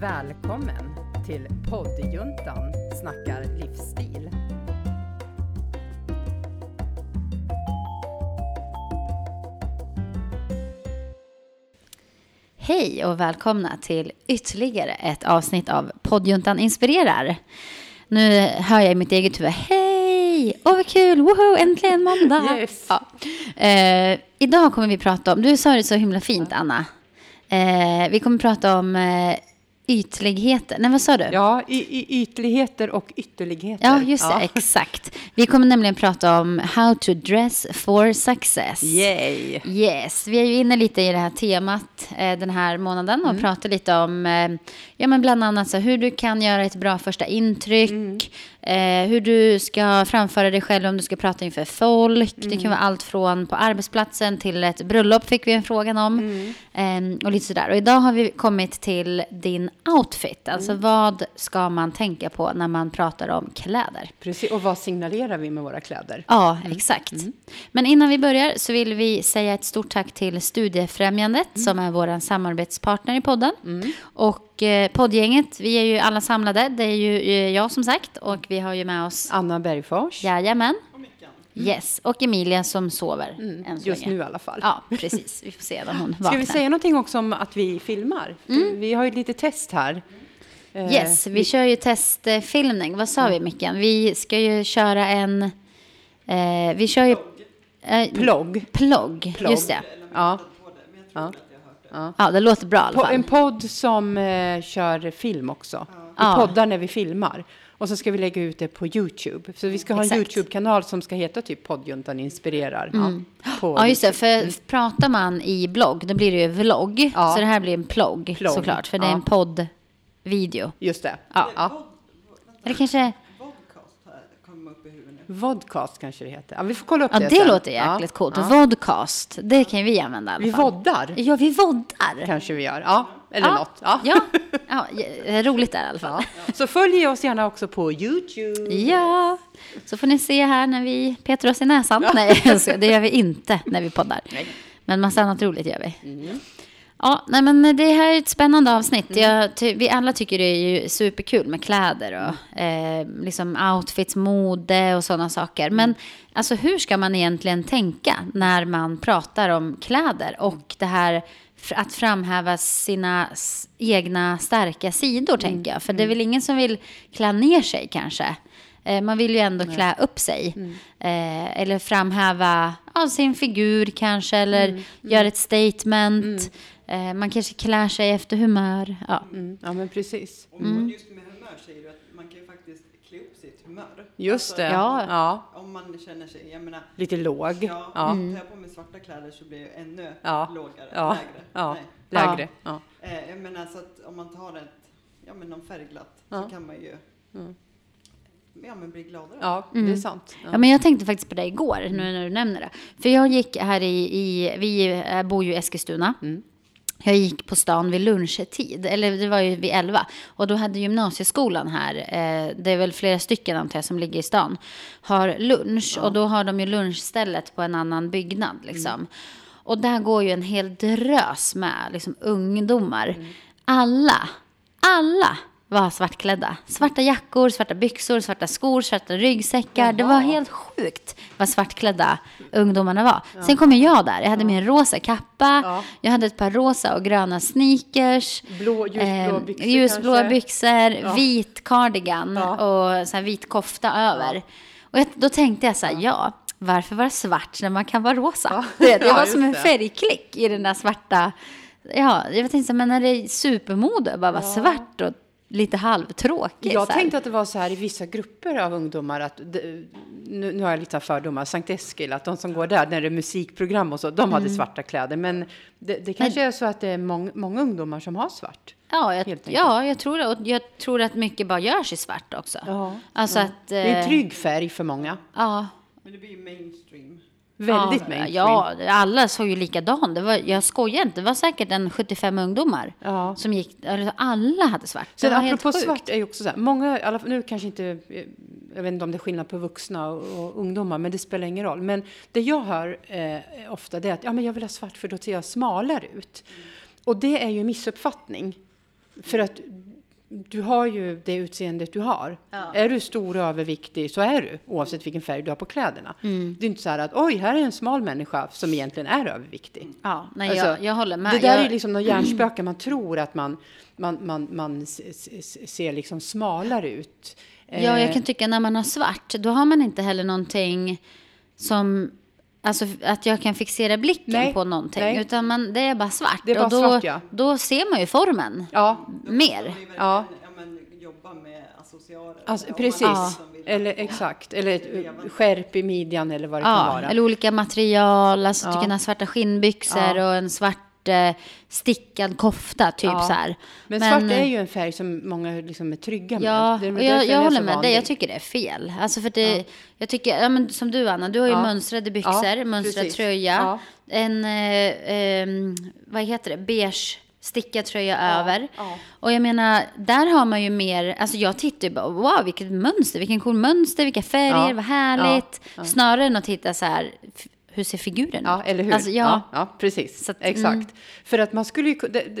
Välkommen till poddjuntan snackar livsstil. Hej och välkomna till ytterligare ett avsnitt av poddjuntan inspirerar. Nu hör jag i mitt eget huvud, hej, åh vad kul, woho, äntligen måndag. Yes. Ja. Eh, idag kommer vi prata om, du sa det så himla fint Anna, eh, vi kommer prata om eh, ytligheter, nej vad sa du? Ja, i, i ytligheter och ytterligheter. Ja, just det, exakt. Vi kommer nämligen prata om how to dress for success. Yay! Yes, vi är ju inne lite i det här temat eh, den här månaden och pratar lite om, eh, ja men bland annat så hur du kan göra ett bra första intryck, eh, hur du ska framföra dig själv om du ska prata inför folk. Det kan vara allt från på arbetsplatsen till ett bröllop fick vi en frågan om. Eh, och lite sådär. Och idag har vi kommit till din outfit, alltså vad ska man tänka på när man pratar om kläder? Precis, och vad signalerar vi med våra kläder? Ja, exakt. Men innan vi börjar så vill vi säga ett stort tack till Studiefrämjandet som är vår samarbetspartner i podden. Och eh, poddgänget, vi är ju alla samlade. Det är ju eh, jag som sagt och vi har ju med oss Anna Bergfors. Jajamän. Yes, och Emilia som sover så Just nu i alla fall. Ja, precis. Vi får se när hon Ska vaknar. vi säga någonting också om att vi filmar? Vi har ju lite test här. Eh, Yes, vi kör ju testfilmning. Vad sa vi Micken? Vi ska ju köra en... Eh, vi kör ju... Eh, Plogg. plogg. Just det. Ja. ja. Ja, det låter bra i alla fall. en podd som eh, kör film också. Vi Ja. poddar när vi filmar. Och så ska vi lägga ut det på YouTube. Så vi ska ha en. YouTube-kanal som ska heta typ Poddjuntan inspirerar. Ja, på Ja, just det. För pratar man i blogg, då blir det ju vlogg. Ja. Så det här blir en plogg, Plogg, såklart. För det är ja. en poddvideo. Just det. Ja. ja. Eller kanske... Vodcast kanske det heter. Ja, vi får kolla upp Ja, det det sen. låter jäkligt ja. coolt. Ja. Vodcast, det kan vi använda i alla Vi fall. voddar Ja, vi voddar. kanske vi gör. Ja, eller något. Ja. Ja, ja, ja, roligt där i alla fall. Så följ oss gärna också på YouTube. Ja, så får ni se här när vi petar oss i näsan. Nej, det gör vi inte när vi poddar. Men massa annat roligt gör vi. Ja, nej men det här är ett spännande avsnitt. Jag ty- vi alla tycker det är ju superkul med kläder och eh, liksom outfits, mode och sådana saker. Men alltså hur ska man egentligen tänka när man pratar om kläder och det här att framhäva sina egna starka sidor, tänker jag. För det är väl ingen som vill klä ner sig kanske. Eh, Man vill ju ändå klä upp sig. Eh, eller framhäva ja, sin figur kanske. Eller göra ett statement. Eh, man kanske klär sig efter humör. Ja. Mm, ja, men precis. Och mm. just med humör säger du att man kan ju faktiskt klä upp sitt humör. Just det. Ja. Ja. Om man känner sig, jag menar, Lite låg. ja, Ja. tar jag på mig svarta kläder så blir jag ännu Ja. lågare, Ja. lägre. Ja. Nej. Lägre. Ja. Eh, jag menar så att om man tar ett, ja men någon färgglatt Ja. så kan man ju, ja men bli gladare. ja, det är sant. Ja, men jag tänkte faktiskt på det igår, nu när du nämner det. För jag gick här i, i vi eh, bor ju i Eskilstuna. Jag gick på stan vid lunchtid, eller det var ju vid 11. Och då hade gymnasieskolan här, eh, det är väl flera stycken antar jag som ligger i stan, har lunch. Och då har de ju lunchstället på en annan byggnad liksom. Och där går ju en hel drös med liksom, ungdomar. Alla, alla var svartklädda. Svarta jackor, svarta byxor, svarta skor, svarta ryggsäckar. Det var helt sjukt vad svartklädda ungdomarna var. Sen kom jag där. Jag hade min rosa kappa. Ja. Jag hade ett par rosa och gröna sneakers. Blå, ljusblå eh, byxor ljusblå kanske? byxor, vit cardigan Ja. och så vit kofta över. Och jag, då tänkte jag så här, ja. varför vara svart när man kan vara rosa? Det, det Ja, var som en färgklick i den där svarta. Ja, jag tänkte så här, men när det är supermode att bara vara svart och lite halvtråkig. Jag tänkte att det var så här i vissa grupper av ungdomar att, det- nu, nu har jag lite fördomar, Sankt Eskil, att de som går där när det är musikprogram och så, de Mm. hade svarta kläder. Men det, det kanske är så att det är mång, många ungdomar som har svart. Ja, jag, ja, jag tror det. Och jag tror att mycket bara görs i svart också. Ja, Alltså att... Det är en eh, trygg färg för många. Ja, Men det blir ju mainstream. Väldigt ja, mainstream. Ja, alla såg ju likadan. Det var, jag skojar inte. Det var säkert en 75 ungdomar Ja. som gick... Alla hade svart. Det Sen var helt apropå sjukt. svart är ju också så här, många, alla nu kanske inte, jag vet inte om det är skillnad på vuxna och, och ungdomar, men det spelar ingen roll. Men det jag hör eh, ofta det är att ja, men jag vill ha svart för då ser jag smalare ut. Och det är ju en missuppfattning. För att du har ju det utseendet du har. Ja. Är du stor och överviktig så är du, oavsett vilken färg du har på kläderna. Mm. Det är inte så här att oj, här är en smal människa som egentligen är överviktig. Ja, nej, Alltså, jag, jag håller med. Det där jag, är liksom någon hjärnspöke, man tror att man, man, man, man ser liksom smalare ut. Ja, jag Eh, kan tycka när man har svart, då har man inte heller någonting som... Alltså att jag kan fixera blicken Nej, på någonting. nej. Utan man, det är bara svart. Det är bara och då, svart, ja. då ser man ju formen Ja, mer. Ja. ja. men, jobba med associarer. alltså, precis. vill- Eller exakt. Eller skärp i midjan eller vad det kan Ja, vara. eller olika material. Alltså du Ja. kan ha svarta skinnbyxor Ja. och en svart eh, stickad kofta, typ Ja. så här. Men, svart är ju en färg som många liksom är trygga med. Ja, Det och jag, jag håller med dig. Jag tycker det är fel. Alltså för det, jag tycker, ja, men som du Anna, du har ju Ja. mönstrade byxor, Ja, mönstrad precis. tröja, Ja. en, eh, ehm, vad heter det, beige stickad tröja över. ja. Och jag menar, där har man ju mer, alltså jag tittar ju bara, wow vilket mönster, vilken cool mönster, vilka färger, Ja. vad härligt. Ja, ja. Snarare än att titta så här, hur ser figuren Ja, ut? eller hur? Alltså, ja. ja, ja, precis. Att, mm. Exakt. För att man skulle ju,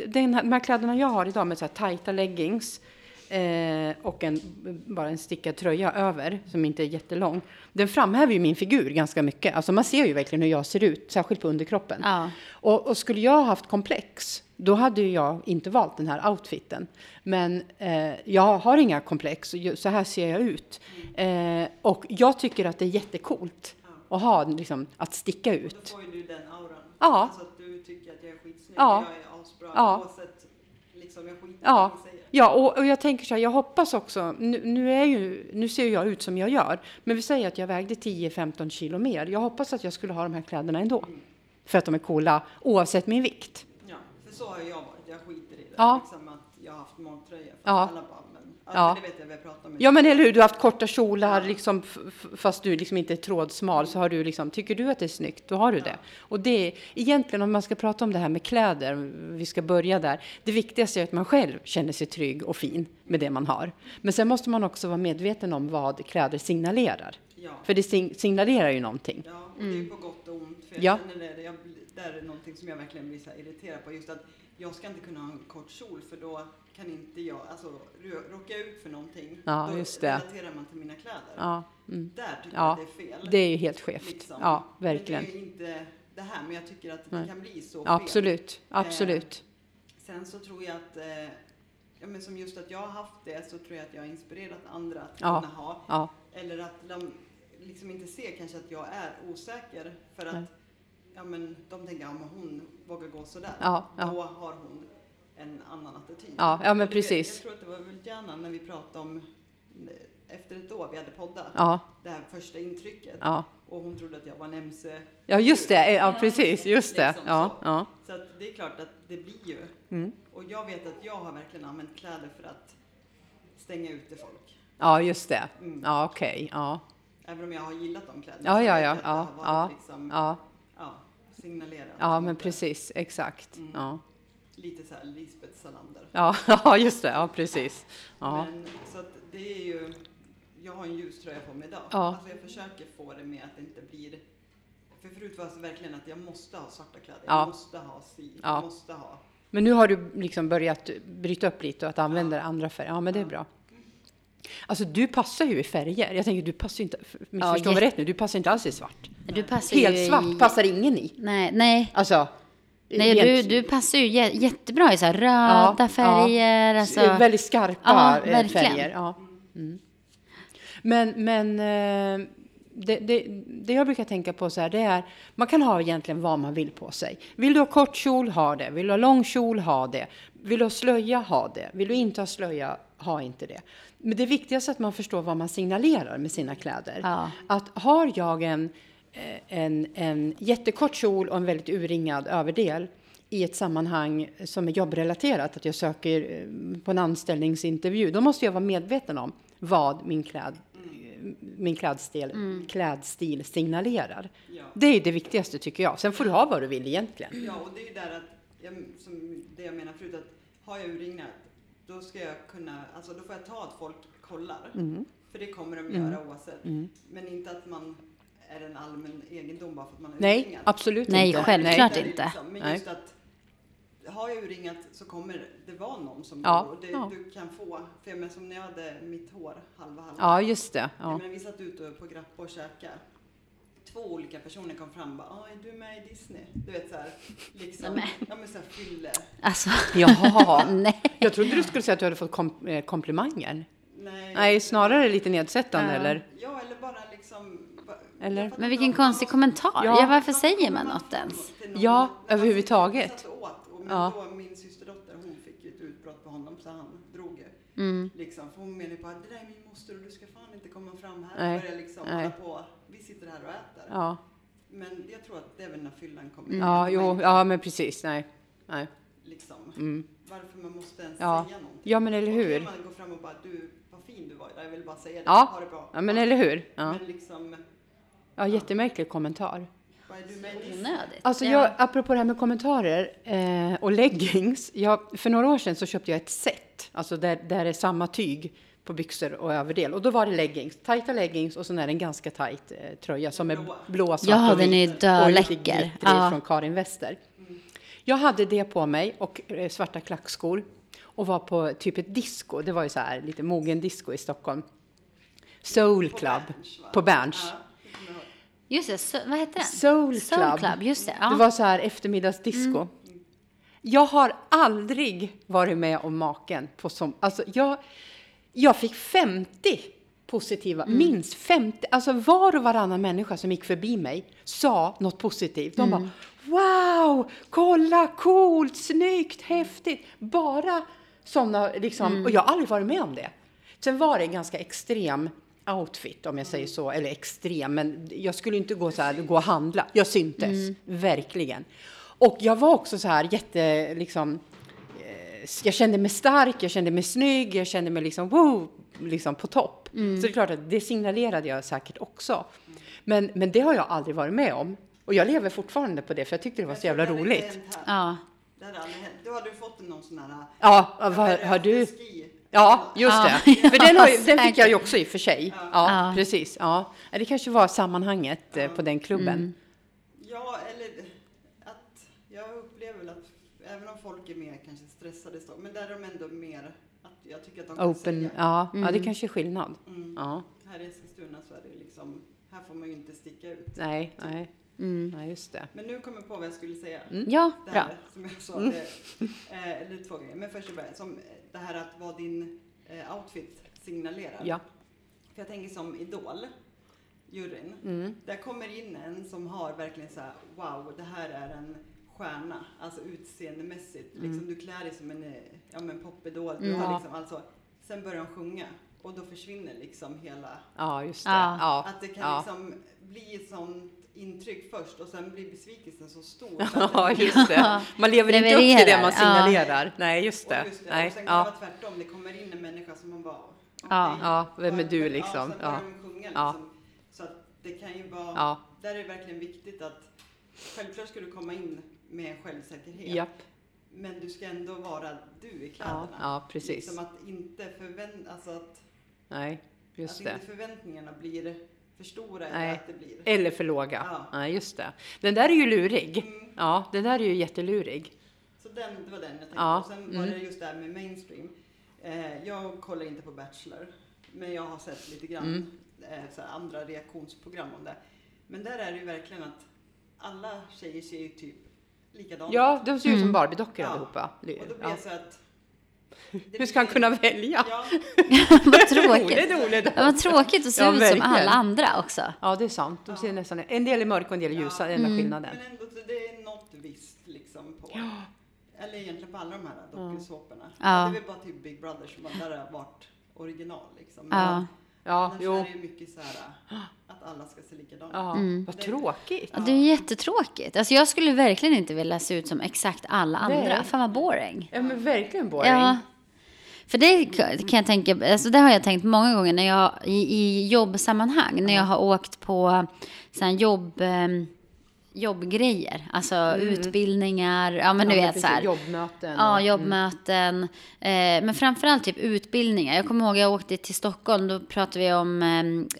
den de här kläderna jag har idag med så här tajta leggings eh, och en, bara en stickad tröja över som inte är jättelång. Den framhäver ju min figur ganska mycket. Alltså man ser ju verkligen hur jag ser ut, särskilt på underkroppen. Ja. Och, och skulle jag ha haft komplex, då hade jag inte valt den här outfiten. Men eh, jag har inga komplex, så här ser jag ut. Eh, och jag tycker att det är jättekult att ha, liksom, att sticka Då ut. får ju du den auran. Ja. Alltså att du tycker att jag är skitsnygg, Ja. jag är asbra Ja. oavsett liksom, jag skiter i Ja, ni säger. ja och, och jag tänker så här, jag hoppas också, nu, nu, är ju, nu ser jag ut som jag gör, men vi säger att jag vägde 10-15 kilo mer. Jag hoppas att jag skulle ha de här kläderna ändå. För att de är coola, oavsett min vikt. Ja, för så har jag varit. Jag skiter i det. Ja. Liksom att jag har haft magtröja. Ja. alla bara, ja. Ja. Det vet jag, vi pratat om. Ja men eller hur, du har haft korta kjolar liksom, f- f- fast du liksom inte är trådsmal så har du liksom, tycker du att det är snyggt, då har du det. Och det är egentligen om man ska prata om det här med kläder, vi ska börja där, det viktigaste är att man själv känner sig trygg och fin med det man har. Men sen måste man också vara medveten om vad kläder signalerar. Ja. För det sig- signalerar ju någonting. Ja, och det är ju på gott och ont. För jag Ja. känner det, jag, det är någonting som jag verkligen blir så irriterad på. Just att jag ska inte kunna ha en kort kjol för då kan inte jag, alltså jag ut för någonting, Ja, då just det. relaterar man till mina kläder. Ja, mm. Där tycker Ja, jag att det är fel. det är ju helt skevt. liksom. Ja, verkligen. Men det är ju inte det här, men jag tycker att det Nej. kan bli så fel. Absolut, absolut. Sen så tror jag att, eh, ja men som just att jag har haft det så tror jag att jag har inspirerat andra att Ja. kunna ha. Ja, Eller att de liksom inte ser kanske att jag är osäker för att Nej. Ja men de tänker, ja men hon vågar gå sådär. Ja, ja. Då har hon en annan attityd. Ja, ja, men precis. Jag tror att det var väl gärna när vi pratade om eh, efter ett år vi hade poddat, ja, det här första intrycket. ja. Och hon trodde att jag var en MC. Ja, just det. Ja, precis. Just det. Liksom Ja, så. ja. Så att det är klart att det blir ju. Mm. Och jag vet att jag har verkligen använt kläder för att stänga ute folk. Ja, just det. Mm. Ja, okej. Ja. Även om jag har gillat de kläderna. Ja, ja, ja, jag ja, ja, liksom, ja, ja, signalerat. ja, men precis. Exakt. Mm. Ja. Lite så här Lisbeth Salander. Ja, ja, just det. Ja, precis. Ja, Men, så att det är ju, jag har en ljus tröja på mig idag. Ja. Alltså jag försöker få det med att det inte blir, för förut var det verkligen att jag måste ha svarta kläder, Ja. jag måste ha si, Ja. jag måste ha. men nu har du liksom börjat bryta upp lite och att använda andra färger. Ja, men det är bra. Alltså, du passar ju i färger. Jag tänker, du passar ju inte, missförstå mig jätte- helt nu, du passar inte alls i svart. Du passar ju Helt svart i- passar ingen i. Nej, nej. Alltså, Nej, du, rent- du passar ju jä- jättebra i så här röda Ja, färger. ja. Alltså. Väldigt skarpa Ja, eh, verkligen. färger. Ja. Mm. Men, men eh, det, det, det jag brukar tänka på så här, det är, man kan ha egentligen vad man vill på sig. Vill du ha kort kjol, ha det. Vill du ha lång kjol, ha det. Vill du ha slöja, ha det. Vill du inte ha slöja, ha inte det. Men det viktigaste är att man förstår vad man signalerar med sina kläder. Ja. Att har jag en, eh, en, en jättekort kjol och en väldigt urringad överdel i ett sammanhang som är jobbrelaterat, att jag söker eh, på en anställningsintervju, då måste jag vara medveten om vad min, kläd, eh, min klädstil, klädstil signalerar. Ja. Det är det viktigaste tycker jag. Sen får du ha vad du vill egentligen. Ja, och det är ju där att, jag, som det jag menar förut, att har jag urringat, då ska jag kunna, alltså då får jag ta att folk kollar. Mm. För det kommer de göra oavsett. Men inte att man är en allmän egendom bara för att man har Nej, urringat. absolut Nej, inte. självklart är inte. Liksom, men Nej. just att har jag urringat så kommer det vara någon som Ja, bor och det, ja. du kan få. För jag menar, som när jag hade mitt hår halva halva. Ja, just det. Jag Ja. menar, vi satt ute på Grappa och käkade. Två olika personer kom fram och bara, ah, är du med i Disney? Du vet såhär, liksom. Nej, Ja men såhär fylle. Alltså, Jaha. nej. Jag trodde du skulle säga att du hade fått kom eh, komplimanger. Nej, Nej, snarare lite nedsättande, Ja. eller? Ja, eller bara liksom. Eller? Men vilken konstig kommentar. Ja. Ja, varför säger man något ens? Någon- Ja, överhuvudtaget. satt åt, och- Men Ja. då min systerdotter, hon fick ju ett utbrott på honom så han drog ju. Mm. Liksom, för hon menade på att det där är min moster och du ska fan inte komma fram här Nej, och börja liksom nej. hålla på. Sitter här och äter. Ja, Men jag tror att det är väl när fyllan kommer ja jo, ja, men precis. Nej. Nej. Liksom, Mm. varför man måste ens Ja. säga någonting. Ja, men eller hur? man går fram och bara, du, vad fin du var idag, jag vill bara säga det. Ja. Ha det bra. Ja, men eller hur? Ja, Men liksom, ja jättemärklig kommentar. Onödigt. Alltså Ja. jag, apropå det här med kommentarer eh, och leggings. Jag, för några år sedan så köpte jag ett set, alltså där, där det är samma tyg på byxor och överdel. Och då var det leggings, tajta leggings och så är det en ganska tajt eh, tröja som är Blå. svart Ja, och den är döläcker. Och lite Ja. från Karin Wester. Jag hade det på mig och eh, svarta klackskor och var på typ ett disco. Det var ju så här lite mogen disco i Stockholm. Soul På Club på Berns. Ja. Just det, så, vad heter den? Soul Club. Soul Club, just det. Ja. Det var så här eftermiddagsdisco. Mm. Jag har aldrig varit med om maken på som... Alltså jag, jag fick 50 positiva, Mm. minst 50. Alltså var och varannan människa som gick förbi mig sa något positivt. De Mm. bara wow, kolla, coolt, snyggt, häftigt. Bara sådana liksom, Mm. och jag har aldrig varit med om det. Sen var det en ganska extrem outfit om jag säger så, eller extrem, men jag skulle inte gå så här, gå och handla. Jag syntes, Mm. verkligen. Och jag var också så här jätte, liksom, jag kände mig stark, jag kände mig snygg, jag kände mig liksom, wow, liksom på topp. Mm. Så det är klart att det signalerade jag säkert också. Men, men det har jag aldrig varit med om. Och jag lever fortfarande på det, för jag tyckte det var så jävla roligt. Ja. Det hade aldrig hänt. Då hade du fått någon sån här... Ja, jag vad, har du? ski. Ja, just Ja, det. För den, har, den fick jag ju också i och för sig. Ja, Ja. precis. Ja. Det kanske var sammanhanget eh, på den klubben. Mm. Ja, eller att jag upplever väl att även om folk är mer kanske stressade, så- men där är de ändå mer att jag tycker att de kan Open, säga. ja, ja, det Mm. kanske är skillnad. Mm. Ja, Här i Eskilstuna så är det liksom, här får man ju inte sticka ut. nej, nej, Mm. nej, just det. Men nu kommer jag på vad jag skulle säga. Ja, Det bra. här som jag sa, det, eh, eller två grejer. Men först och främst, som det här att vad din eh, outfit signalerar. Ja. För jag tänker som Idol, juryn. Mm. Där kommer in en som har verkligen så här, wow, det här är en stjärna, alltså utseendemässigt. Liksom, du klär dig som en, eh, ja men popidol. Du Mm. har Ja. liksom, alltså, sen börjar de sjunga och då försvinner liksom hela, Ja, just det. Ja. Ja. att det kan ja. liksom bli ett sånt intryck först och sen blir besvikelsen så stor. Ja, det- just det. Man lever inte upp till det man ja. signalerar. Nej, just och det. just det. Nej, och sen kan det ja. vara tvärtom, det kommer in en människa som man bara, okej, Ja. Ja, vem är du liksom? Ja, sen börjar Ja. de sjunga Ja. liksom. Så att det kan ju vara, Ja. där är det verkligen viktigt att självklart ska du komma in med självsäkerhet. Japp. Men du ska ändå vara du i Ja, kläderna. ja, precis. Liksom att inte förvänt, alltså att, Nej, just att det. inte förväntningarna blir för stora eller att det blir. Eller för låga. Ja. Nej, just det. Den där är ju lurig. Mm. Ja, den där är ju jättelurig. Så den, det var den jag tänkte Ja, på. Sen mm. var det just det här med mainstream. Eh, jag kollar inte på Bachelor, men jag har sett lite grann Mm. eh, andra reaktionsprogram om det. Men där är det ju verkligen att alla tjejer ser ju typ likadana Ja, de ser ut som Mm. Barbie-dockor Ja. allihopa. Och då blir Ja. så att... det Hur ska han kunna välja? Ja, Vad tråkigt. Roligt. Ja, vad tråkigt att se Ja, ut som alla andra också. Ja, det är sant. De ser nästan, en del är mörka och en del är ljusa. Är enda Mm. skillnaden. men ändå, det är något visst liksom på... Eller egentligen på alla de här dokusåporna. Ja. Det är väl bara typ Big Brother som har- där har varit original liksom. Ja. Ja, Annars jo. är det ju mycket så här att alla ska se likadana ut. Ja, Mm. vad tråkigt. Ja, det är jättetråkigt. Alltså jag skulle verkligen inte vilja se ut som exakt alla andra. Nej. Fan vad boring. Ja, men verkligen boring. Ja. För det kan jag tänka, alltså det har jag tänkt många gånger när jag i, i jobbsammanhang, när jag har åkt på sån här jobb, eh, jobbgrejer. Alltså utbildningar, ja men du Mm. Ja, vet precis. så här. Jobbmöten. Ja, och- jobbmöten. Eh, men framförallt typ utbildningar. Jag kommer ihåg jag åkte till Stockholm. Då pratade vi om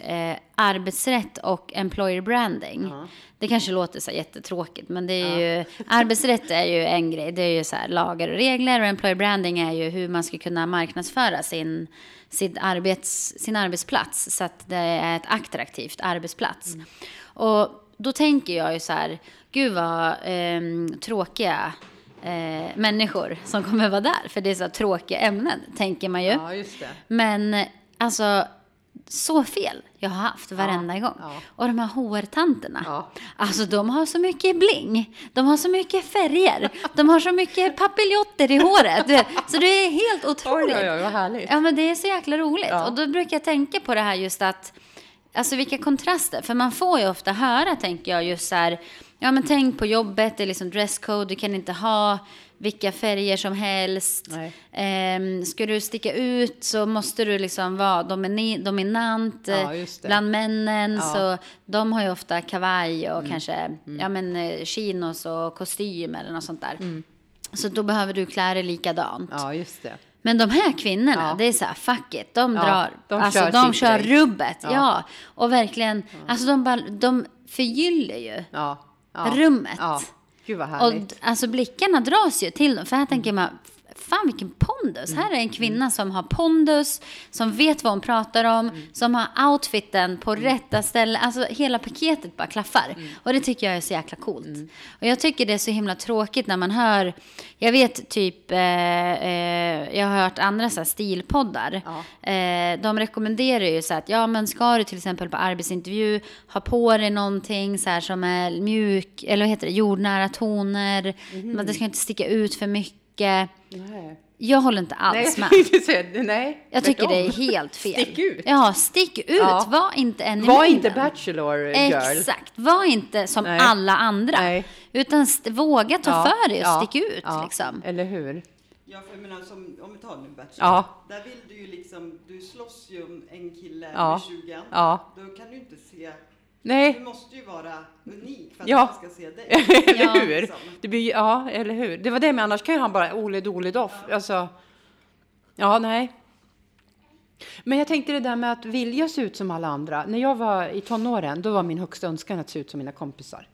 eh, eh, arbetsrätt och employer branding. Det kanske låter så jättetråkigt, men det är ju, arbetsrätt är ju en grej. Det är ju så här lagar och regler och employer branding är ju hur man ska kunna marknadsföra sin, sin, arbets, sin arbetsplats så att det är ett attraktivt arbetsplats. Och då tänker jag ju så här, gud vad ehm, tråkiga eh, människor som kommer vara där. För det är så tråkiga ämnen, tänker man ju. Ja, just det. Men eh, alltså, så fel jag har haft varenda gång. ja. Och de här HR-tanterna, Ja. alltså de har så mycket bling. De har så mycket färger. De har så mycket papiljotter i håret. Så det är helt otroligt. Oj, oj, oj, vad härligt. Ja, men det är så jäkla roligt. Ja. Och då brukar jag tänka på det här just att, alltså vilka kontraster. För man får ju ofta höra, tänker jag, just så här, ja men tänk på jobbet, det är liksom dresscode, du kan inte ha vilka färger som helst. Ehm, ska du sticka ut så måste du liksom vara domini- dominant Ja, eh, bland männen. Ja. Så de har ju ofta kavaj och Mm. kanske ja, men, eh, chinos och kostym eller något sånt där. Mm. Så då behöver du klä dig likadant. Ja, just det. Men de här kvinnorna, Ja. det är så här, fuck it, de Ja, drar, de alltså kör de kör grej. rubbet, ja. Ja. Och verkligen, alltså de, bara, de förgyller ju rummet. Ja. Gud vad Och härligt. d- alltså blickarna dras ju till dem, för här tänker man, fan vilken pondus. Här är en kvinna som har pondus, som vet vad hon pratar om, som har outfiten på rätta ställen. Alltså hela paketet bara klaffar. Och det tycker jag är så jäkla coolt. Och jag tycker det är så himla tråkigt när man hör, jag vet typ, eh, eh, jag har hört andra så här stilpoddar. Ja. Eh, de rekommenderar ju så här att, ja men ska du till exempel på arbetsintervju ha på dig någonting så här som är mjuk, eller vad heter det, jordnära toner. Men det ska inte sticka ut för mycket. Nej. Jag håller inte Nej, alls jag med. säga. Nej, Jag tycker det är helt fel. Stick ut. Ja, stick ut. Ja. Var inte en Var mängden. inte Bachelor girl. Exakt. Var inte som Nej. alla andra. Nej. Utan våga ta Ja, för dig och ja, stick ut. ja. Liksom. Eller hur? Ja, för jag menar, som, om vi tar nu Bachelor. Ja. Där vill du ju liksom, du slåss ju om en kille Ja. med 20 Ja. Då kan du inte se, du Nej, måste ju vara unik för att Ja. man ska se dig. eller Ja. hur? Liksom. Det blir, ja, eller hur? Det var det, men annars kan ju han bara Ole Dole Doff. Alltså, ja, nej. Men jag tänkte det där med att vilja se ut som alla andra. När jag var i tonåren, då var min högsta önskan att se ut som mina kompisar.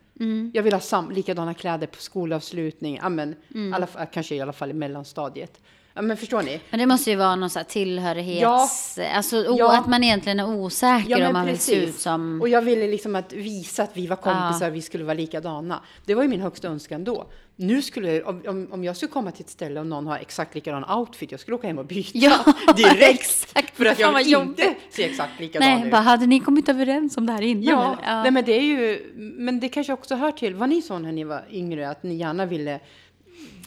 Jag vill ha sam- likadana kläder på skolavslutning, ja, men, alla, kanske i alla fall i mellanstadiet. Ja, men förstår ni? Men det måste ju vara någon så här tillhörighets... Alltså o- Ja. att man egentligen är osäker Ja, om man vill se precis. ut som... Och jag ville liksom att visa att vi var kompisar, vi skulle vara likadana. Det var ju min högsta önskan då. Nu skulle, om, om, om jag skulle komma till ett ställe och någon har exakt likadan outfit, jag skulle åka hem och byta Ja, direkt. För att jag vill inte se exakt likadan Nej, ut. bara hade ni kommit överens om det här innan? Ja, eller? Nej, men det är ju, men det kanske också hör till, var ni så när ni var yngre, att ni gärna ville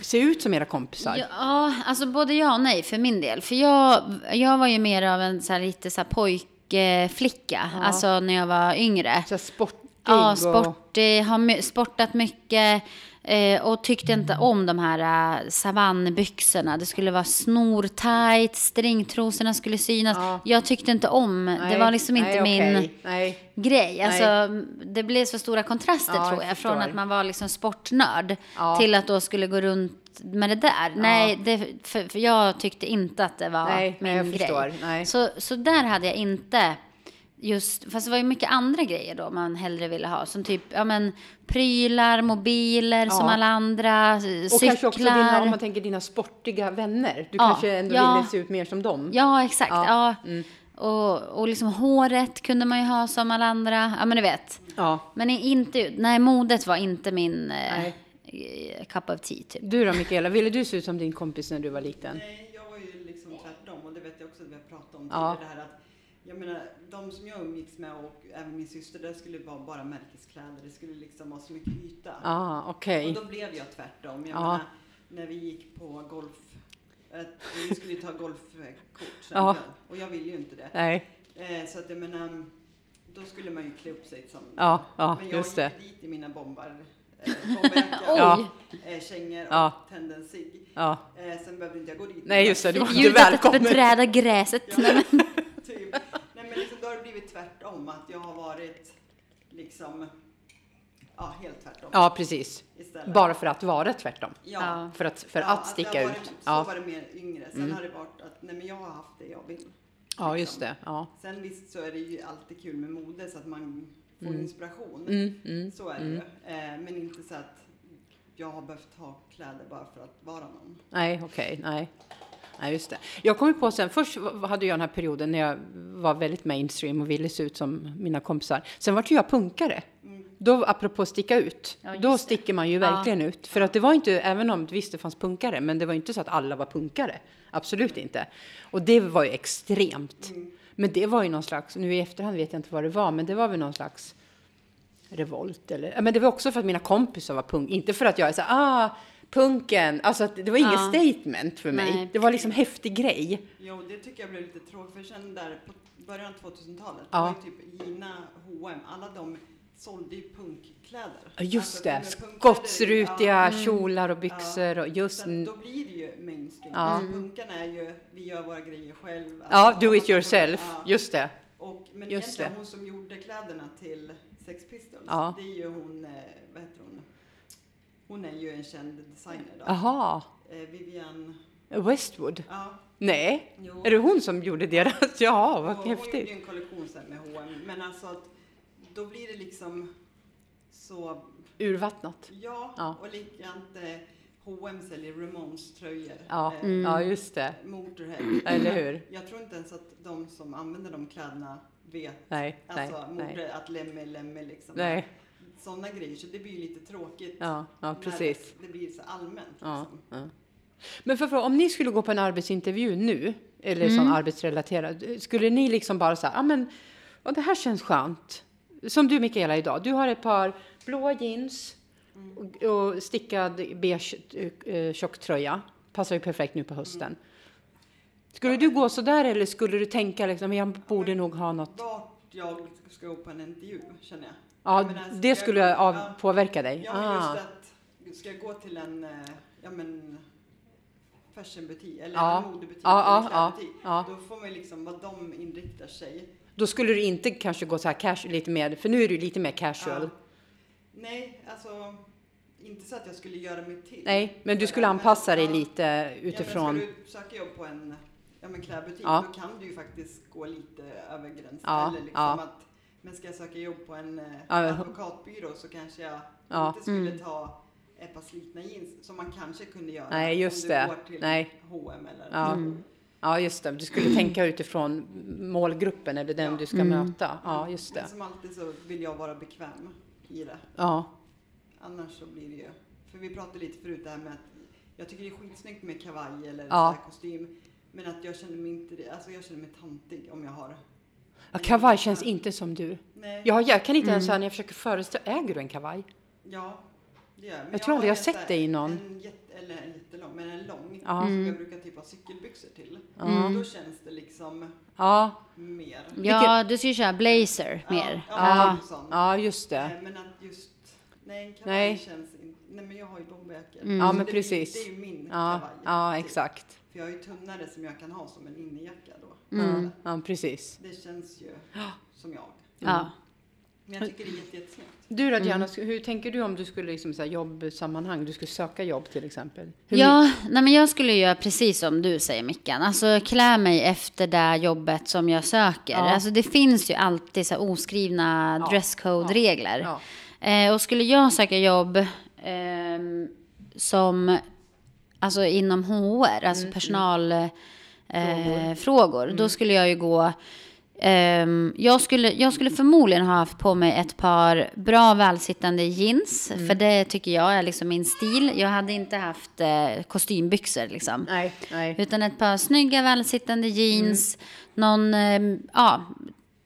se ut som era kompisar? Ja, alltså både ja och nej för min del. För jag, jag var ju mer av en så här, lite så här pojkflicka, alltså när jag var yngre. Så sportig Ja, och... sportig, har my- sportat mycket eh, och tyckte inte om de här äh, savannbyxorna. Det skulle vara snortajt, stringtrosorna skulle synas. Ja. Jag tyckte inte om, det Nej, var liksom inte nej, min okej. Nej. grej. Alltså, det blev så stora kontraster Ja, jag tror jag. Från förstår. att man var liksom sportnörd Ja. till att då skulle gå runt med det där. Nej, det, för, för jag tyckte inte att det var Nej, min jag grej. Så, så där hade jag inte just, fast det var ju mycket andra grejer då man hellre ville ha. Som typ, ja men prylar, mobiler som Ja. alla andra, Och cyklar. kanske också dina, om man tänker dina sportiga vänner. Du Ja, kanske ändå ja. ville se ut mer som dem. Ja, exakt. Ja. Ja, mm. Och, och liksom håret kunde man ju ha som alla andra. Ja, men du vet. Ja. Men inte, nej, modet var inte min eh, Nej. eh, cup of tea typ. Du då Mikaela, ville du se ut som din kompis när du var liten? Nej, jag var ju liksom tvärtom och det vet jag också att vi har pratat om Ja. tidigare. Det här att, jag menar, de som jag umgicks med och även min syster, det skulle vara bara märkeskläder. Det skulle liksom vara så mycket yta. Ah, okej. Och då blev jag tvärtom. Jag Ja. menar, när vi gick på golf, att vi skulle ju ta golfkort sen. Ja. Och jag ville ju inte det. Nej. Eh, så att jag menar, då skulle man ju klä upp sig som... Ja, ja, Men jag just det. gick dit i mina bombar, eh, bomberjacka, Ja. eh, kängor Ja. och tände en cigg. Ja. Eh, sen behövde inte jag gå dit. Nej, just det. Du var inte Ljudet att välkommen. beträda gräset. Ja, Nej, men, typ. Nej men liksom, då har det blivit tvärtom. Att jag har varit liksom ja, helt tvärtom. Ja, precis. Istället. Bara för att vara tvärtom. Ja. För att, för Ja, att det sticka har varit, ut. Så Ja. var det mer yngre. Sen har det varit att nej, men jag har haft det jag vill. ja, just det. Ja. Sen visst så är det ju alltid kul med mode så att man får inspiration. Mm, mm. Så är det ju. Eh, men inte så att jag har behövt ha kläder bara för att vara någon. Nej, okej, nej. Nej, just det. Jag kom på sen, först hade jag den här perioden när jag var väldigt mainstream och ville se ut som mina kompisar. Sen var ju jag punkare. Då, apropå sticka ut, Ja, då sticker man ju Ja. verkligen ut. För att det var inte, även om visst det fanns punkare, men det var inte så att alla var punkare. Absolut inte. Och det var ju extremt. Men det var ju någon slags, nu i efterhand vet jag inte vad det var, men det var väl någon slags revolt eller, ja, men det var också för att mina kompisar var punk, inte för att jag är så ah, punken, alltså att det var inget Ja. statement för mig. Nej. Det var liksom häftig grej. Jo, det tycker jag blev lite tråkigt. För sen där på början av 2000-talet, Ja. det var typ Gina, H&M, alla de sålde ju punkkläder. Ja, Just Alltså, det, skottsrutiga ja. kjolar och byxor och just... Att då blir det ju mainstream. Ja. Alltså, punkarna är ju, vi gör våra grejer själv. Ja, Alltså, do it yourself, Ja. just det. Och, men Just egentligen det. hon som gjorde kläderna till Sex Pistols, Ja. det är ju hon, eh, vad heter hon? Hon är ju en känd designer då. Aha, Eh, Vivian, Westwood? ja. Nej, Jo. är det hon som gjorde deras? Ja, vad Och Hon gjorde häftigt. en kollektion sen med H&M men alltså att då blir det liksom så, Urvattnat. ja, Ja. och likadant eh, H&M säljer Ramones tröjor. Ja, eh, Mm. ja just det. Motorhead. Eller hur? Jag tror inte ens att de som använder de kläderna vet Nej, nej, alltså, nej. mode, att lemme är lemme liksom. Nej, Sådana grejer, så det blir ju lite tråkigt. ja, ja när precis. Det blir så allmänt Ja, liksom. ja. Men för, för, om ni skulle gå på en arbetsintervju nu, eller sån arbetsrelaterad, skulle ni liksom bara säga, ja men, ja, det här känns skönt. Som du Mikaela idag, du har ett par blåa jeans och, och stickad beige eh, tjocktröja. Passar ju perfekt nu på hösten. Skulle du gå så där eller skulle du tänka liksom, jag borde nog ha något? Vart jag ska gå på en intervju, känner jag. Ja, Jag ska det jag skulle gå- av, ja. påverka dig? Ja, Ah. just att, ska jag gå till en, eh, ja men, fashionbutik, eller Ja. en modebutik, Ja, eller ja, ja. då får man liksom vad de inriktar sig. Då skulle du inte kanske gå så här cash, lite mer, för nu är du lite mer casual. Ja. Nej, alltså, inte så att jag skulle göra mig till. Nej, men du skulle anpassa dig ja. lite Ja, utifrån. men ska du söka jobb på en ja, men klädbutik, Ja. då kan du ju faktiskt gå lite över gränsen. Ja, Eller liksom ja. att, men ska jag söka jobb på en eh, Ja, advokatbyrå så kanske jag Ja. inte skulle ta ett par slitna jeans som man kanske kunde göra Nej, just om du det. går till Nej. H&M eller Ja. Ja, just det. Du skulle tänka utifrån målgruppen eller den Ja. du ska möta. Ja, just det. Men som alltid så vill jag vara bekväm i det. Ja, Annars så blir det ju, för vi pratade lite förut det här med att jag tycker det är skitsnyggt med kavaj eller Ja. så här kostym. Men att jag känner mig inte, det- alltså jag känner mig tantig om jag har. Ja kavaj känns inte som du. Nej. Jag, jag kan inte ens säga när jag försöker föreställa, äger du en kavaj? Ja, det gör jag. Men Jag tror aldrig jag en sett dig i någon. En jätte, eller en jättelång, men en lång. Ja. Som jag brukar typ ha cykelbyxor till. Mm. Då känns det liksom Ja, mer. Ja, du ska ju köra blazer mer. Ja, Ja. ja. Typ ja just det. Eh, Men att just, nej en kavaj Nej. känns inte, nej men jag har ju bomberjackor. Mm. Ja, men det blir- precis. Det är ju min Ja, kavaj. ja typ. exakt. För jag har ju tunnare som jag kan ha som en innejacka då. Mm. Ja, precis. Det känns ju som jag. Ja. Men jag tycker det är jätte, jättesnyggt. Du då Diana, hur tänker du om du skulle liksom så här jobbsammanhang, du skulle söka jobb till exempel? Hur Ja, nej men jag skulle göra precis som du säger Mickan. Alltså klä mig efter det jobbet som jag söker. Ja. Alltså det finns ju alltid så här oskrivna Ja. dresscode-regler. Ja. Eh, och skulle jag söka jobb ehm, som, alltså inom HR, alltså personalfrågor, eh, frågor, då skulle jag ju gå ehm, jag, skulle, jag skulle förmodligen ha haft på mig ett par bra välsittande jeans. För det tycker jag är liksom min stil. Jag hade inte haft eh, kostymbyxor liksom. Nej, nej. Utan ett par snygga välsittande jeans, någon eh, ja,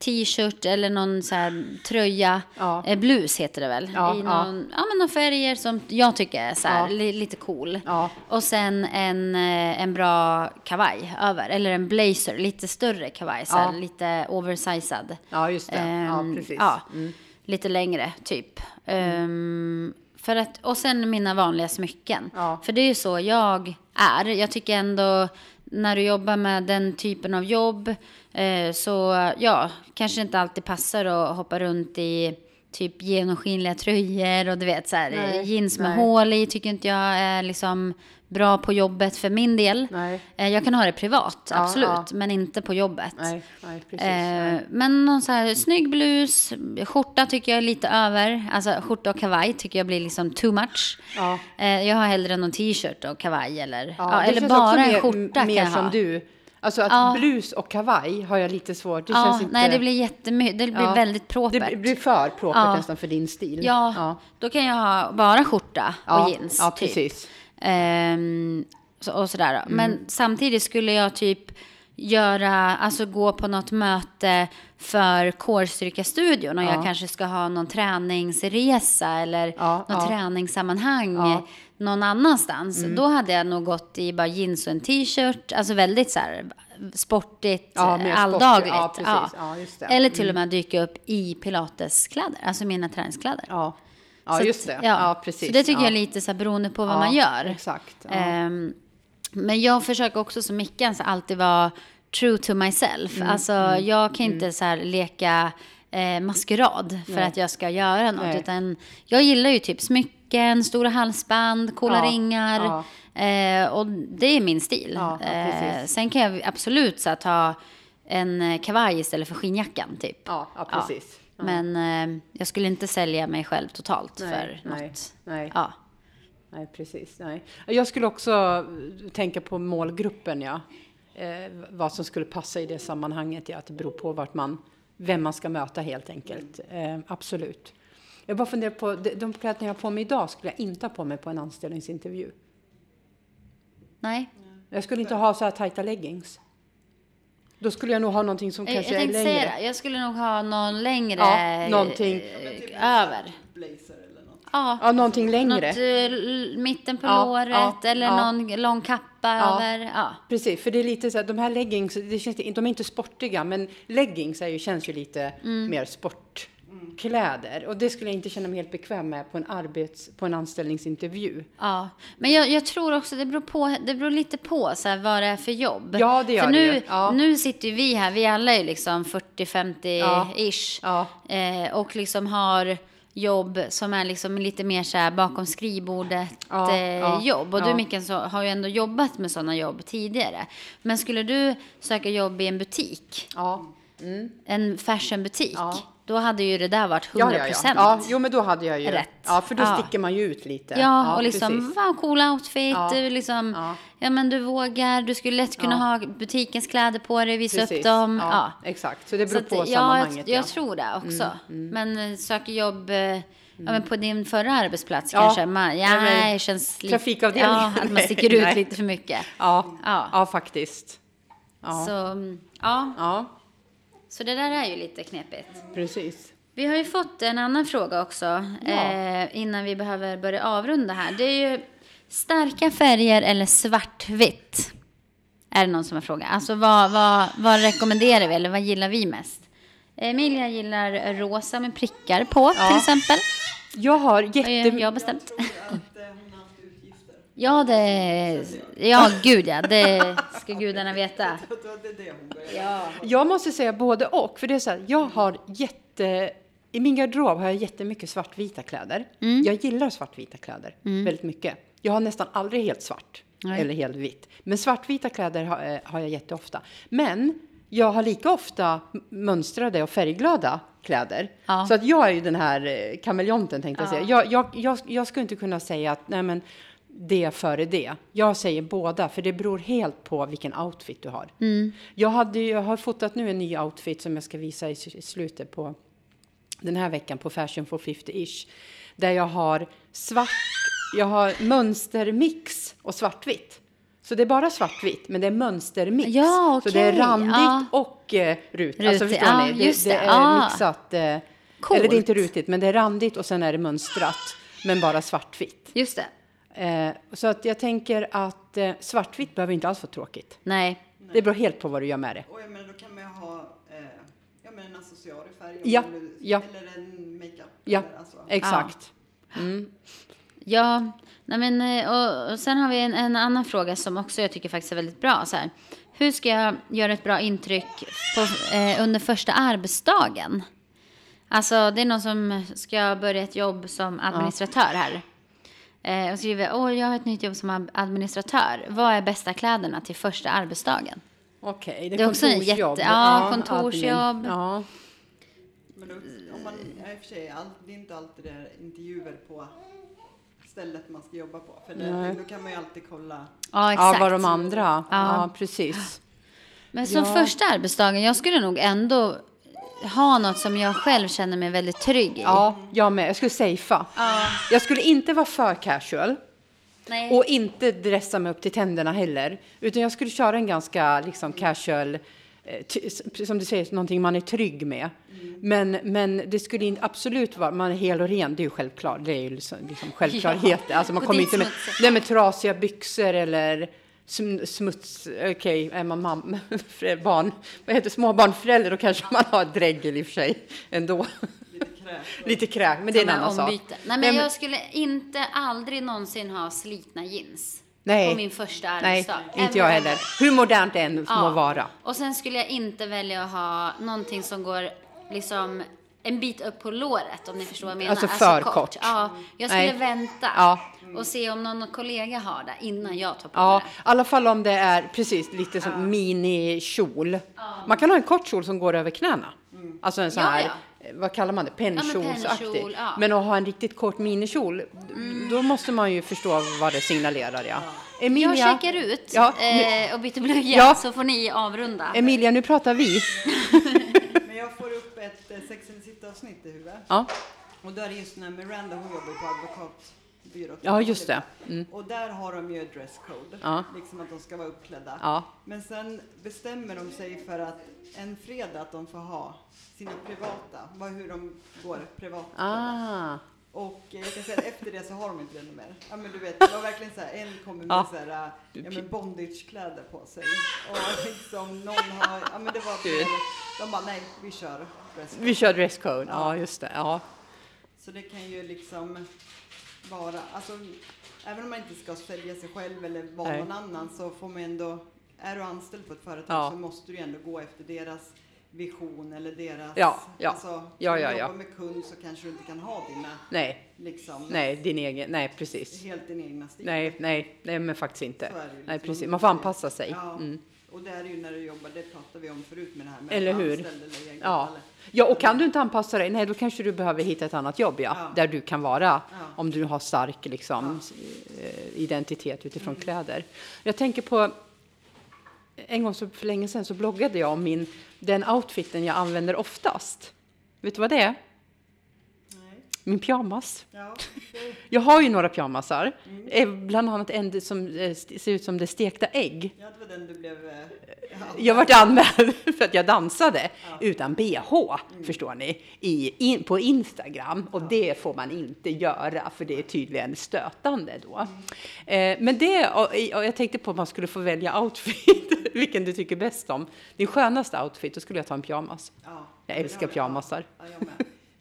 t-shirt eller någon så här tröja. Ja. Eh, blus heter det väl? Ja, I ja. någon, ja. men några färger som jag tycker är så här, Ja. li, lite cool. Ja. Och sen en, eh, en bra kavaj över. Eller en blazer, lite större kavaj. Så här, Ja. lite oversized. Ja, just det. Ja, Ehm, precis. Ja, Mm. lite längre typ. Ehm, för att, och sen mina vanliga smycken. Ja. För det är ju så jag är. Jag tycker ändå när du jobbar med den typen av jobb eh, så ja, kanske inte alltid passar att hoppa runt i typ genomskinliga tröjor och du vet så här, Nej, jeans med nej. hål i tycker inte jag är liksom bra på jobbet för min del. Nej. Eh, Jag kan ha det privat, absolut, ja. men inte på jobbet. Nej, nej precis. Eh, men någon så här snygg blus, skjorta tycker jag är lite över. Alltså skjorta och kavaj tycker jag blir liksom too much. Ja. Eh, jag har hellre någon t-shirt och kavaj eller, eller bara en mer- skjorta Mer som ha. du. Alltså att Ja. blus och kavaj har jag lite svårt. Det ja, känns inte... nej, det blir jättemycket. Det blir Ja. väldigt propert. Det blir- för propert Ja. nästan för din stil. ja, då kan jag ha bara skjorta och jeans. Ja, typ. Ehm, och sådär då. Men Mm. samtidigt skulle jag typ göra, alltså gå på något möte för kårstyrkastudion och jag Ja. kanske ska ha någon träningsresa eller Ja, något ja. träningssammanhang Ja. Mm. någon annanstans. Då hade jag nog gått i bara jeans och en t-shirt, alltså väldigt så här sportigt, alldagligt. det. Eller till och med dyka upp i pilateskläder, alltså mina träningskläder. Ja, ja Så just att- det. Ja, precis. Så det tycker ja. jag är lite så här beroende på vad Ja, man gör. Exakt. Ja. Ehm, men jag försöker också som Mickan så alltid vara true to myself. Mm, Alltså jag kan inte så här leka eh, maskerad för Nej. att jag ska göra något. Nej. Utan jag gillar ju typ smycken, stora halsband, coola Ja, ringar. Eh, och det är min stil. Ja, ja, eh, sen kan jag absolut så här, ta en kavaj istället för skinnjackan typ. Ja, ja, precis. Men eh, jag skulle inte sälja mig själv totalt Nej, för nej, något. nej. Ja. Nej, precis. Nej. Jag skulle också tänka på målgruppen, ja. Eh, vad som skulle passa i det sammanhanget, ja. Att det beror på vart man, vem man ska möta helt enkelt. Eh, absolut. Jag bara funderar på, de, de kläderna jag har på mig idag skulle jag inte ha på mig på en anställningsintervju. Nej. Jag skulle inte ha så här tajta leggings. Då skulle jag nog ha någonting som Jag, jag kanske är tänkte längre. säga. Jag skulle nog ha någon längre Ja, någonting. eh, över. Blazer eller något. Ja, Ja, någonting längre. något eh, mitten på Ja, låret ja, eller ja. någon lång kappa Ja. över. Ja. Precis, för det är lite så här, de här leggings, det känns, de är inte sportiga, men leggings är ju, känns ju lite Mm. mer sportkläder. Och det skulle jag inte känna mig helt bekväm med på en, arbets, på en anställningsintervju. Ja, men jag, jag tror också det beror, på, det beror lite på så här, vad det är för jobb. Ja, det gör för det nu, ju. Ja. nu sitter vi här, vi alla är liksom 40-50-ish. Ja. Eh, och liksom har jobb som är liksom lite mer så här bakom skrivbordet Ja, eh, ja, jobb. Och ja. du Mikael så har ju ändå jobbat med sådana jobb tidigare. Men skulle du söka jobb i en butik, Ja. en fashionbutik, Ja. Då hade ju det där varit 100%. Ja, ja, ja. ja, jo men då hade jag ju Rätt. Ja, för då Ja. sticker man ju ut lite. Ja, och liksom, precis. cool outfit, Ja. du liksom, ja. Ja. men du vågar, du skulle lätt kunna Ja. ha butikens kläder på dig, visa upp Precis. dem. Ja, Ja. exakt. Så det Så beror att, på ja, sammanhanget. jag, jag ja. tror det också. Men eh, söker jobb eh, ja, men på din förra arbetsplats Ja. kanske, man, ja, Nej, nej, känns lite, trafikavdelningen, ja, att man sticker ut nej. lite för mycket. Ja, Ja. ja. faktiskt. Ja. Så, mm, ja, ja, så det där är ju lite knepigt. precis. Vi har ju fått en annan fråga också eh, innan vi behöver börja avrunda här. Det är ju starka färger eller svartvitt? Är det någon som har frågat? Alltså vad, vad, vad rekommenderar vi eller vad gillar vi mest? Emilia gillar rosa med prickar på till exempel. Jag har jätte... jag bestämt. Har utgifter. Ja, det... Ja, gud ja. Det ska gudarna veta. Ja. Jag måste säga både och. För det är så här, jag har jätte... I min garderob har jag jättemycket svartvita kläder. Mm. Jag gillar svartvita kläder väldigt mycket. Jag har nästan aldrig helt svart Nej. eller helt vitt. Men svartvita kläder har, eh, har jag jätteofta. Men jag har lika ofta mönstrade och färgglada kläder. Ja. Så att jag är ju den här eh, kameleonten tänkte jag säga. Jag, jag, jag, jag skulle inte kunna säga att nej men det före det. Jag säger båda, för det beror helt på vilken outfit du har. Jag, hade, jag har fotat nu en ny outfit som jag ska visa i, slutet på den här veckan på Fashion for 50-ish. Där jag har svart, jag har mönstermix och svartvitt. Så det är bara svartvitt, men det är mönstermix. Ja, Så det är randigt ja. och eh, rutigt. Alltså förstår ja, ni? Det, det det, är ja. mixat. Eh, eller det är inte rutigt, men det är randigt och sen är det mönstrat. Men bara svartvitt. Just det. Eh, så att jag tänker att eh, svartvitt behöver inte alls vara tråkigt. Nej. Det beror helt på vad du gör med det. Och jag menar, då kan man ju ha eh, ja, men en accessoarifärg färg Ja, ja. eller en makeup. Ja, eller alltså. exakt. Ja, nej men, eh, och, och sen har vi en, en annan fråga som också jag tycker faktiskt är väldigt bra. Så här. Hur ska jag göra ett bra intryck på, eh, under första arbetsdagen? Alltså det är någon som ska börja ett jobb som administratör här. Eh, och skriver, åh jag har ett nytt jobb som ad- administratör. Vad är bästa kläderna till första arbetsdagen? Okej, Det är också en jätte- ja, kontorsjobb. Ja. Men då, om man, ja, i och för sig, all, det är inte alltid det är intervjuer på stället man ska jobba på. För det, Nej. då kan man ju alltid kolla. Ja, ja, exakt. vad de andra. Ja, Ja. precis. Men som Ja. första arbetsdagen, jag skulle nog ändå ha något som jag själv känner mig väldigt trygg i. Ja, jag med. Jag skulle safea. Jag skulle inte vara för casual. Nej. Och inte dressa mig upp till tänderna heller. Utan jag skulle köra en ganska liksom, casual, eh, som du säger, någonting man är trygg med. Men, men det skulle in, absolut vara, man är hel och ren, det är ju självklart. Det är ju liksom, liksom självklarheter. Alltså man kommer inte med, nej, med trasiga byxor eller sm, smuts, okej, är man mam, för- barn, vad heter småbarnförälder, då kanske man har dregel i och för sig ändå. Lite kräk. Lite kräk, men det är en annan sak. ombyte. Nej, men Nej, men- jag skulle inte aldrig någonsin ha slitna jeans. Nej. På min första Nej, arbetsdag. inte jag heller. Hur modernt det än må Ja. vara. Och sen skulle jag inte välja att ha någonting som går liksom en bit upp på låret om ni förstår vad jag menar. Alltså för kort. Ja, jag skulle Nej. vänta Ja. Och se om någon kollega har det innan jag tar på Ja, mig i alla fall om det är precis lite som minikjol. Man kan ha en kort kjol som går över knäna. Alltså en sån Ja, här, ja. eh, vad kallar man det, pennkjolsaktig. pennkjol, ja. Men att ha en riktigt kort minikjol, då måste man ju förstå vad det signalerar. Ja. det. Emilia, Jag checkar ut Ja, nu- eh, och byter blöja Ja. så får ni avrunda. Emilia, nu pratar vi. Men jag får upp ett eh, Sex and City-avsnitt i huvudet. Ja, Och där är just när Miranda, hon jobbar på advokatbyrå. ja just det. Mm. Och där har de ju dresscode, Ja. liksom att de ska vara uppklädda. Ja. Men sen bestämmer de sig för att en fredag att de får ha sina privata, hur de går privat. Ah. Och jag kan säga att efter det så har de inte det mer. Ja men du vet, det var verkligen så här, en kommer med Ja. så här, ja men bondagekläder på sig. Och liksom någon har, ja men det var, Gud. de bara nej, vi kör dresscode. Vi kör dresscode. Ja, Ja. just det. Ja. Så det kan ju liksom vara, alltså även om man inte ska sälja sig själv eller vara någon annan så får man ändå, är du anställd på ett företag Ja. så måste du ändå gå efter deras vision eller deras, Ja, ja. alltså Ja, ja, ja. med kund så kanske du inte kan ha dina, Nej, liksom, nej, din egen, nej precis. helt din egna stil. Nej, nej, nej, men faktiskt inte. Ju Nej, liksom. precis. Man får anpassa sig. Ja. Mm. Och det är ju när du jobbar, det pratade vi om förut med det här med Eller hur? eller. Ja. Eller, ja, och kan du inte anpassa dig, nej, då kanske du behöver hitta ett annat jobb, ja. Ja. Där du kan vara, Ja. om du har stark liksom, eh, identitet utifrån kläder. Jag tänker på, en gång så för länge sedan så bloggade jag om min, den outfiten jag använder oftast. Vet du vad det är? Min pyjamas. Ja, Jag har ju några pyjamasar, eh, bland annat en som eh, ser ut som det stekta ägg. ja, det var den du blev... eh, Ja, Jag vart anmäld för att jag dansade utan bh, förstår ni, i, in, på Instagram. Och det får man inte göra, för det är tydligen stötande då. Eh, men det, och, och jag tänkte på om man skulle få välja outfit, vilken du tycker bäst om. Din skönaste outfit, då skulle jag ta en pyjamas. ja. Jag älskar pyjamasar.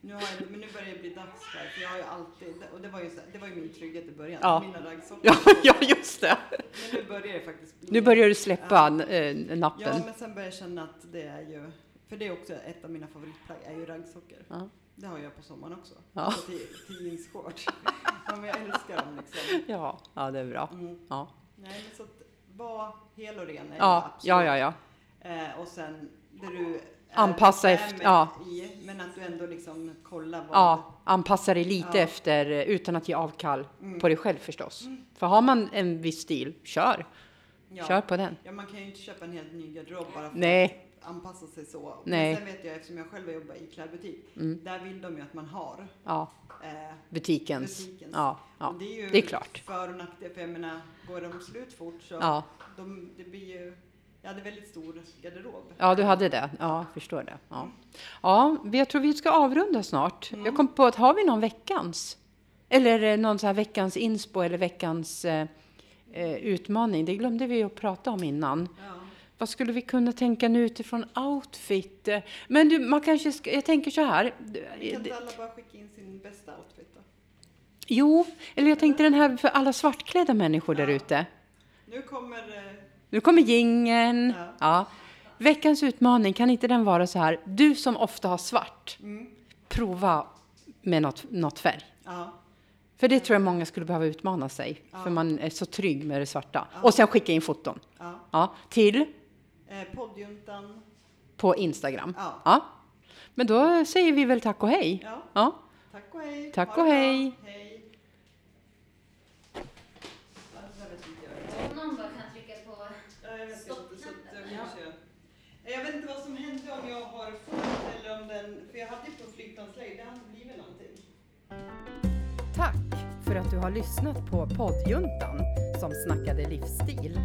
Ja. Nu har jag, men nu börjar det bli dags för, för jag har ju alltid, och det var ju, så, det var ju min trygghet i början, Ja. mina raggsockor. Ja, ja, just det. Men nu börjar det faktiskt bli... Nu börjar du släppa eh, Ja, nappen. men sen börjar jag känna att det är ju, för det är också ett av mina favoritplagg, är ju raggsockor. Ja. Det har jag på sommaren också. Ja. Alltså till, till jeansshorts. ja, men jag älskar dem liksom. Ja, ja, det är bra. Mm. Ja, Nej, men så att vara hel och ren är ja, absolut. ja, ja. ja. Eh, och sen där du Anpassa bekväm efter- ja. i, men att du ändå liksom kollar vad... Ja, anpassa dig lite Ja. efter eh, utan att ge avkall Mm. på dig själv förstås. För har man en viss stil, kör. ja. Kör på den. Ja, man kan ju inte köpa en helt ny garderob bara för Nej. att anpassa sig så. Nej. Men sen vet jag, eftersom jag själv jobbar i klädbutik, Mm. där vill de ju att man har Ja, eh, butikens. butikens. Ja, ja. Det är ju det är klart. för och nackdel, för jag menar, går de slut fort så Ja. de, det blir ju, jag hade väldigt stor garderob. ja, du hade det. Ja, förstår det. Ja, ja vi- jag tror vi ska avrunda snart. Mm. Jag kom på att har vi någon veckans? Eller eh, någon så här veckans inspo eller veckans eh, eh, utmaning? Det glömde vi att prata om innan. Ja. Vad skulle vi kunna tänka nu utifrån outfit? Men du, man kanske ska, jag tänker så här. Vi kan inte alla bara skicka in sin bästa outfit då? Jo, eller jag tänkte den här för alla svartklädda människor där Ja. ute. Nu kommer eh, Nu kommer jingeln. Ja. Ja. Veckans utmaning, kan inte den vara så här? Du som ofta har svart, mm, prova med något, något färg. Ja. För det tror jag många skulle behöva utmana sig. Ja. För man är så trygg med det svarta. Och sen skicka in foton. Ja. Till Eh, poddjuntan. på Instagram. Ja. Men då säger vi väl tack och hej. Ja. Tack och hej. Tack och hej. Hej. För att du har lyssnat på poddjuntan som snackade livsstil.